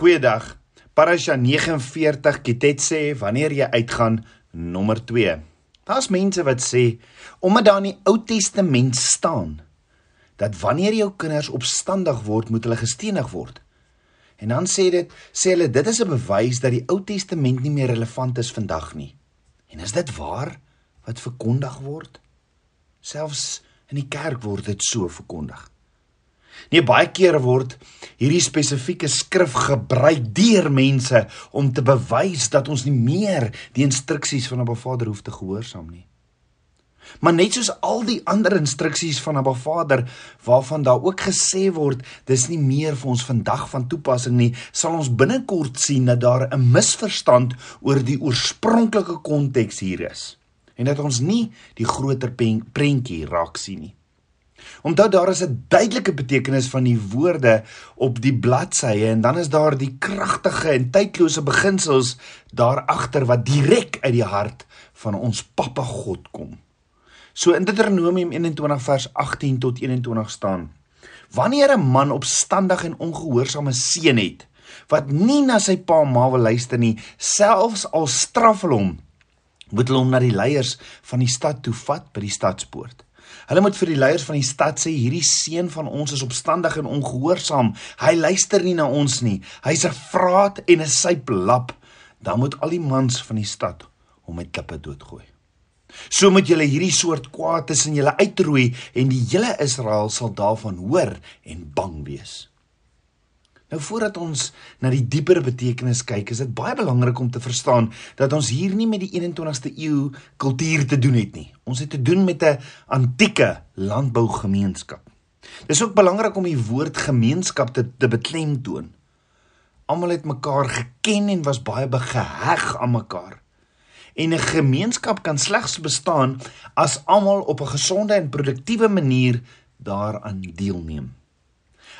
Goeiedag. Parasha 49 Kitet sê wanneer jy uitgaan nommer 2. Daar's mense wat sê omdat daar in die Ou Testament staan dat wanneer jou kinders opstandig word, moet hulle gestenig word. En dan sê dit sê hulle dit is 'n bewys dat die Ou Testament nie meer relevant is vandag nie. En is dit waar wat verkondig word? Selfs in die kerk word dit so verkondig. Nee, baie kere word hierdie spesifieke skrif gebruik deur mense om te bewys dat ons nie meer die instruksies van 'n Baba Vader hoef te gehoorsaam nie. Maar net soos al die ander instruksies van 'n Baba Vader waarvan daar ook gesê word dis nie meer vir ons vandag van toepassing nie, sal ons binnekort sien dat daar 'n misverstand oor die oorspronklike konteks hier is en dat ons nie die groter prentjie raak sien nie. Onthou daar is 'n duidelike betekenis van die woorde op die bladsye en dan is daar die kragtige en tydlose beginsels daar agter wat direk uit die hart van ons Pappa God kom. So in Deuteronomium 21 vers 18 tot 21 staan: Wanneer 'n man opstandig en ongehoorsame seun het wat nie na sy pa en ma wil luister nie, selfs al straf hulle hom, moet hulle hom na die leiers van die stad toe vat by die stadspoort. Hulle moet vir die leiers van die stad sê hierdie seun van ons is opstandig en ongehoorsaam. Hy luister nie na ons nie. Hy's 'n vraat en 'n syplap. Dan moet al die mans van die stad hom met klippe doodgooi. So moet julle hierdie soort kwaad tussen julle uitroei en die hele Israel sal daarvan hoor en bang wees. Nou voordat ons na die dieper betekenis kyk, is dit baie belangrik om te verstaan dat ons hier nie met die 21ste eeu kultuur te doen het nie. Ons het te doen met 'n antieke landbougemeenskap. Dis ook belangrik om die woord gemeenskap te, te beklemtoon. Almal het mekaar geken en was baie geheg aan mekaar. En 'n gemeenskap kan slegs bestaan as almal op 'n gesonde en produktiewe manier daaraan deelneem.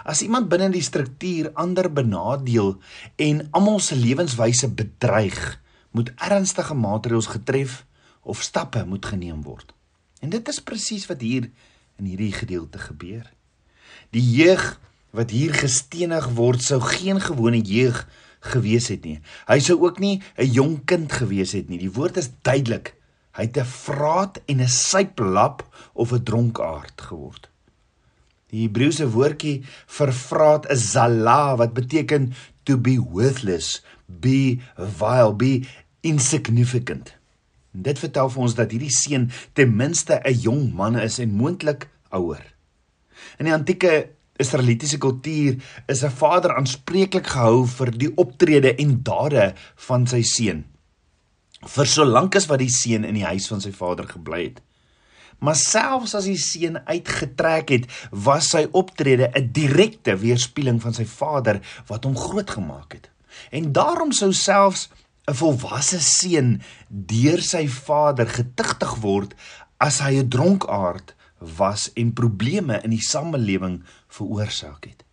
As iemand binne die struktuur ander benadeel en almal se lewenswyse bedreig, moet ernstige maatreëls getref of stappe moet geneem word. En dit is presies wat hier in hierdie gedeelte gebeur. Die jeug wat hier gestenig word, sou geen gewone jeug gewees het nie. Hy sou ook nie 'n jong kind gewees het nie. Die woord is duidelik. Hy het 'n vraat en 'n syplap of 'n dronkaard geword. Die Hebreëse woordjie vir vraat is zala wat beteken to be worthless, be vile, be insignificant. En dit vertel vir ons dat hierdie seun ten minste 'n jong man is en moontlik ouer. In die antieke Israelitiese kultuur is 'n vader aanspreeklik gehou vir die optrede en dade van sy seun. Vir solank as wat die seun in die huis van sy vader gebly het. Maar selfs as die seun uitgetrek het, was sy optrede 'n direkte weerspieëling van sy vader wat hom grootgemaak het. En daarom sou selfs 'n volwasse seun deur sy vader getigtig word as hy 'n dronkaard was en probleme in die samelewing veroorsaak het.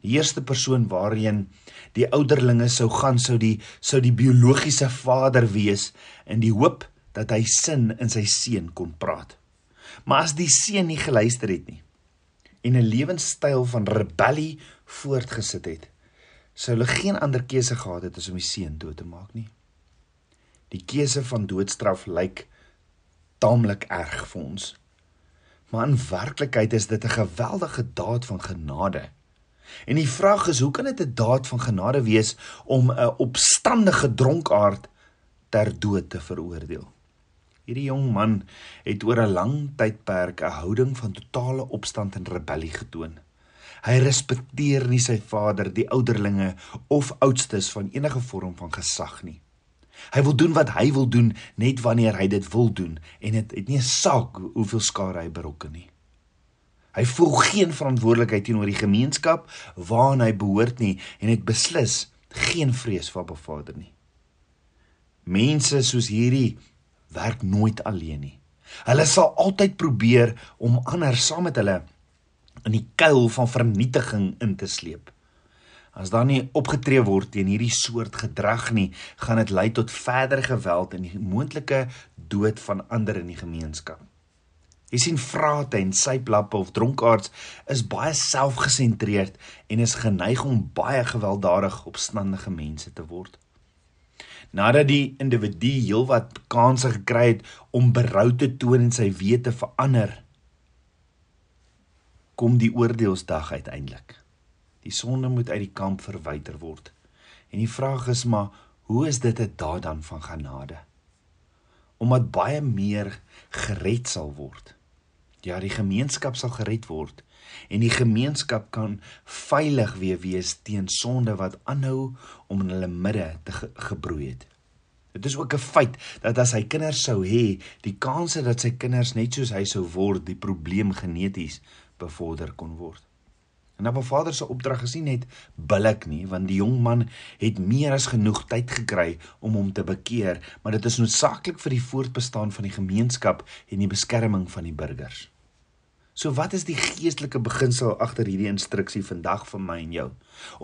Die eerste persoon waarheen die ouderlinge sou gaan sou die sou die biologiese vader wees in die hoop dat hy sin in sy seun kon praat. Maar as die seun nie geluister het nie en 'n lewenstyl van rebellie voortgesit het, sou hulle geen ander keuse gehad het as om die seun dood te maak nie. Die keuse van doodstraf lyk taamlik erg vir ons. Maar in werklikheid is dit 'n geweldige daad van genade. En die vraag is, hoe kan dit 'n daad van genade wees om 'n opstandige dronkaard ter dood te veroordeel? Hierdie jong man het oor 'n lang tydperk 'n houding van totale opstand en rebellie getoon. Hy respekteer nie sy vader, die ouderlinge of oudstes van enige vorm van gesag nie. Hy wil doen wat hy wil doen net wanneer hy dit wil doen en dit het, het nie 'n saak hoeveel skade hy berokken nie. Hy voel geen verantwoordelikheid teenoor die gemeenskap waaraan hy behoort nie en het beslis geen vrees vir Abba Vader nie. Mense soos hierdie werk nooit alleen nie. Hulle sal altyd probeer om ander saam met hulle in die kuil van vernietiging in te sleep. As daar nie opgetree word teen hierdie soort gedrag nie, gaan dit lei tot verdere geweld en die moontlike dood van ander in die gemeenskap. Jy sien vrate en syplappe of dronkaards is baie selfgesentreerd en is geneig om baie gewelddadig opstandige mense te word. Nadat die individu heelwat kansse gekry het om berou te toon en sy wete verander, kom die oordeelsdag uiteindelik. Die sonde moet uit die kamp verwyder word. En die vraag is maar, hoe is dit 'n daad dan van genade? Omdat baie meer gered sal word. Ja, die gemeenskap sal gered word en die gemeenskap kan veilig weer wees teen sonde wat aanhou om in hulle midde te ge gebroei het. Dit is ook 'n feit dat as hy kinders sou hê, die kanse dat sy kinders net soos hy sou word, die probleem geneties bevorder kon word. En Abba Vader se opdrag is nie net billik nie, want die jong man het meer as genoeg tyd gekry om hom te bekeer, maar dit is noodsaaklik vir die voortbestaan van die gemeenskap en die beskerming van die burgers. So wat is die geestelike beginsel agter hierdie instruksie vandag vir my en jou?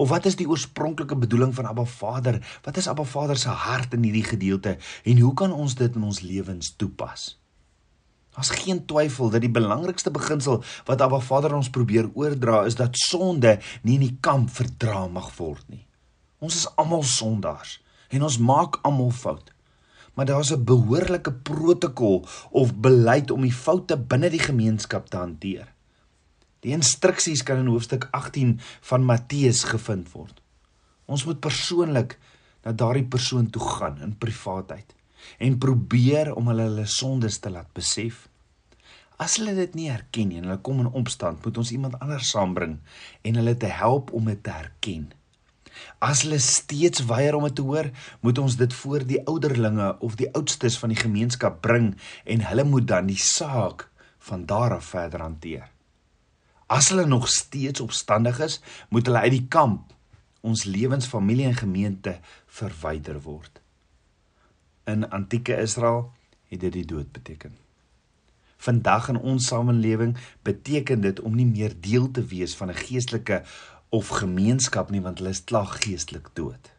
Of wat is die oorspronklike bedoeling van Abba Vader? Wat is Abba Vader se hart in hierdie gedeelte en hoe kan ons dit in ons lewens toepas? Daar's geen twyfel dat die belangrikste beginsel wat Abba Vader ons probeer oordra is dat sonde nie in die kamp verdra mag word nie. Ons is almal sondaars en ons maak almal fout. Maar daar's 'n behoorlike protokol of beleid om die foute binne die gemeenskap te hanteer. Die instruksies kan in hoofstuk 18 van Matteus gevind word. Ons moet persoonlik na daardie persoon toe gaan in privaatheid en probeer om hulle hulle sondes te laat besef. As hulle dit nie herken nie en hulle kom in opstand, moet ons iemand anders saambring en hulle te help om dit te herken. As hulle steeds weier om dit te hoor, moet ons dit voor die ouderlinge of die oudstes van die gemeenskap bring en hulle moet dan die saak van daar af verder hanteer. As hulle nog steeds opstandig is, moet hulle uit die kamp, ons lewens, familie en gemeente verwyder word in antieke Israel het dit die dood beteken. Vandag in ons samelewing beteken dit om nie meer deel te wees van 'n geestelike of gemeenskap nie want hulle is klaar geestelik dood.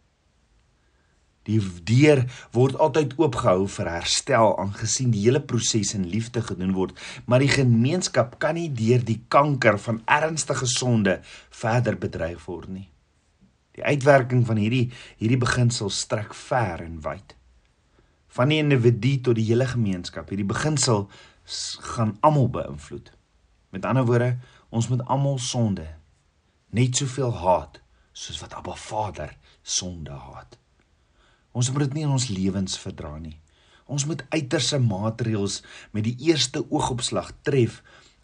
Die deur word altyd oopgehou vir herstel aangesien die hele proses in liefde gedoen word, maar die gemeenskap kan nie deur die kanker van ernstige sonde verder bedreig word nie. Die uitwerking van hierdie hierdie beginsel strek ver en wyd van die individu tot die hele gemeenskap. Hierdie beginsel gaan almal beïnvloed. Met ander woorde, ons moet almal sonde net soveel haat soos wat Abba Vader sonde haat. Ons moet dit nie in ons lewens verdra nie. Ons moet uiterse maatreëls met die eerste oogopslag tref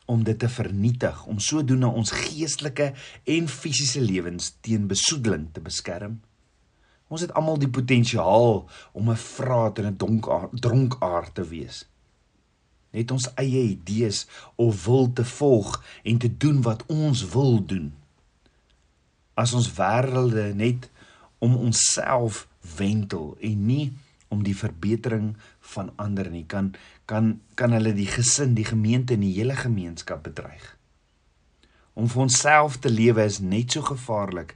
om dit te vernietig, om sodoende ons geestelike en fisiese lewens teen besoedeling te beskerm. Ons het almal die potensiaal om 'n vraat en 'n dronkaard te wees. Net ons eie idees of wil te volg en te doen wat ons wil doen. As ons wêrelde net om onsself wentel en nie om die verbetering van ander nie kan kan kan hulle die gesin, die gemeente en die hele gemeenskap bedreig. Om vir onsself te lewe is net so gevaarlik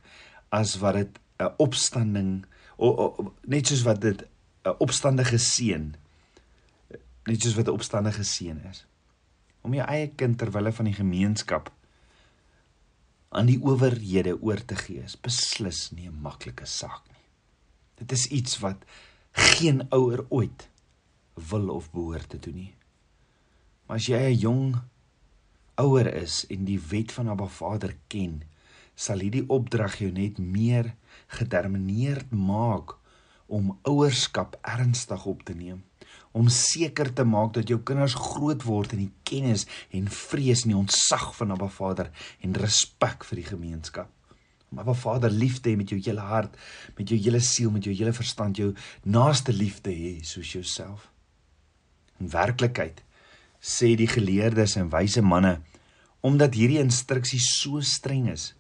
as wat dit 'n opstanding o, o, net soos wat dit 'n opstandige seun net soos wat 'n opstandige seun is. Om jou eie kind ter wille van die gemeenskap aan die owerhede oor te gee is beslis nie 'n maklike saak nie. Dit is iets wat geen ouer ooit wil of behoort te doen nie. Maar as jy 'n jong ouer is en die wet van Abba Vader ken sal hierdie opdrag jou net meer gedetermineerd maak om ouerskap ernstig op te neem om seker te maak dat jou kinders groot word in die kennis en vrees en die ontsag van Abba Vader en respek vir die gemeenskap. Om Abba Vader lief te hê met jou hele hart, met jou hele siel, met jou hele verstand, jou naaste liefde hê soos jouself. In werklikheid sê die geleerdes en wyse manne omdat hierdie instruksie so streng is,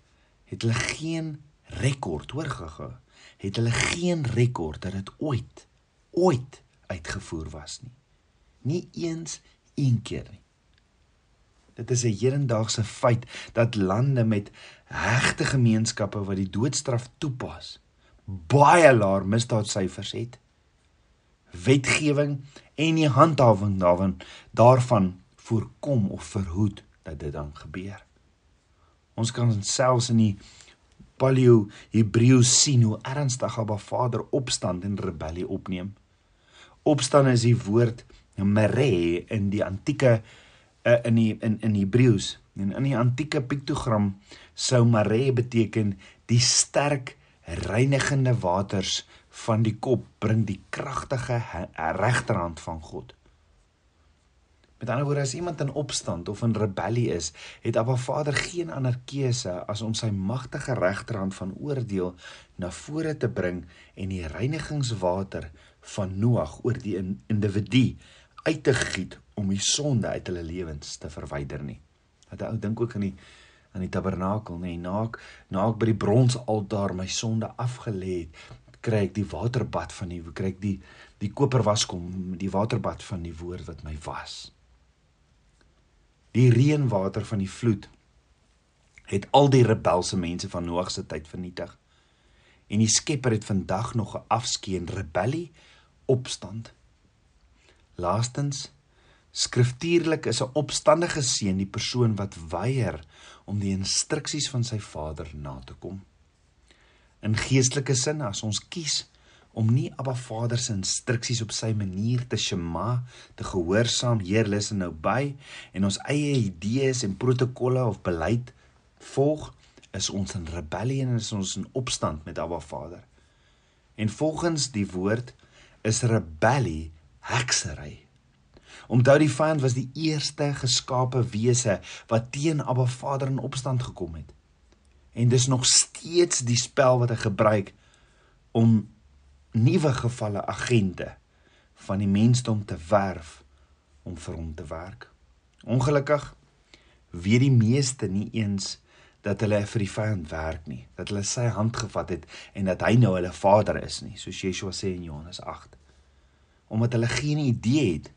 het hulle geen rekord hoor gaga het hulle geen rekord dat dit ooit ooit uitgevoer was nie. Nie eens een keer nie. Dit is 'n hedendaagse feit dat lande met hegte gemeenskappe wat die doodstraf toepas baie laer misdaadsyfers het. Wetgewing en die handhawing daarvan daarvan voorkom of verhoed dat dit dan gebeur. Ons kan selfs in die Paleo Hebreëus sien hoe ernstig Abba Vader opstand en rebellie opneem. Opstand is die woord mere in die antieke uh, in die in in Hebreëus en in die antieke piktogram sou mare beteken die sterk reinigende waters van die kop bring die kragtige regterhand van God. Met ander woorde as iemand in opstand of in rebellie is, het Abba Vader geen ander keuse as om sy magtige regterhand van oordeel na vore te bring en die reinigingswater van Noag oor die individu uit te giet om die sonde uit hulle lewens te verwyder nie. Dat ou dink ook aan die aan die tabernakel, nê, nee, naak naak by die bronsaltaar my sonde afgelê het, kry ek die waterbad van die kry ek die die koperwaskom, die waterbad van die woord wat my was. Die reënwater van die vloed het al die rebelse mense van Noag se tyd vernietig. En die Skepper het vandag nog 'n afskeen rebellie opstand Laastens skriftuurlik is 'n opstandige seun die persoon wat weier om die instruksies van sy vader na te kom. In geestelike sin as ons kies om nie Abba Vader se instruksies op sy manier te shema, te gehoorsaam, Heer luister nou by en ons eie idees en protokolle of beleid volg, is ons in rebellie en is ons in opstand met Abba Vader. En volgens die woord is rebellie heksery. Onthou die vyand was die eerste geskape wese wat teen Abba Vader in opstand gekom het. En dis nog steeds die spel wat hy gebruik om nuwe gevalle agente van die mensdom te werf om vir hom te werk. Ongelukkig weet die meeste nie eens dat hulle vir die vyand werk nie, dat hulle sy hand gevat het en dat hy nou hulle vader is nie, soos Yeshua sê in Johannes 8 omdat hulle geen idee het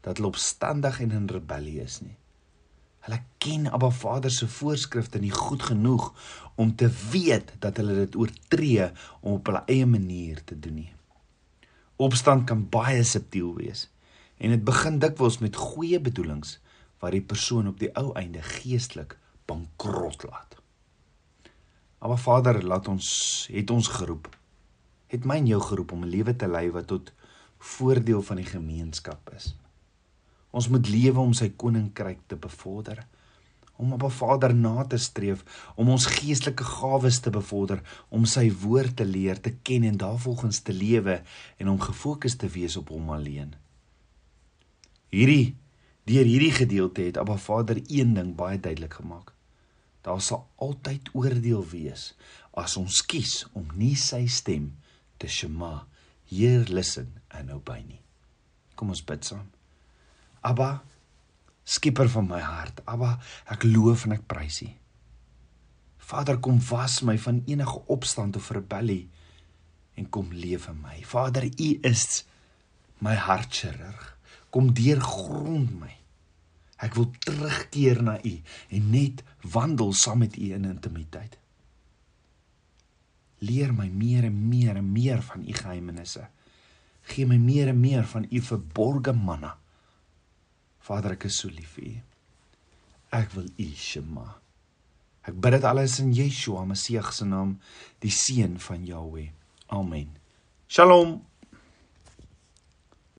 dat hulle opstandig en in rebellie is nie. Hulle ken Abba Vader se voorskrifte nie goed genoeg om te weet dat hulle dit oortree om op hulle eie manier te doen nie. Opstand kan baie subtiel wees en dit begin dikwels met goeie bedoelings waar die persoon op die ou einde geestelik bankrot laat. Abba Vader laat ons het ons geroep. Het my en jou geroep om 'n lewe te lei wat tot voordeel van die gemeenskap is. Ons moet lewe om sy koninkryk te bevorder, om op 'n Vader na te streef, om ons geestelike gawes te bevorder, om sy woord te leer, te ken en daarvolgens te lewe en om gefokus te wees op hom alleen. Hierdie deur hierdie gedeelte het Abba Vader een ding baie duidelik gemaak. Daar sal altyd oordeel wees as ons kies om nie sy stem te shema Heer listen en obey nie. Kom ons bid saam. Abba, skieper van my hart. Abba, ek loof en ek prys U. Vader, kom was my van enige opstand of rebellie en kom leef in my. Vader, U is my hartchirurg. Kom deurgrond my. Ek wil terugkeer na U en net wandel saam met U in intimiteit leer my meer en meer en meer van u geheimenisse. Gee my meer en meer van u verborgde manna. Vader, ek is so lief vir u. Ek wil u shema. Ek bid dit alles in Yeshua Messie se naam, die seun van Jahweh. Amen. Shalom.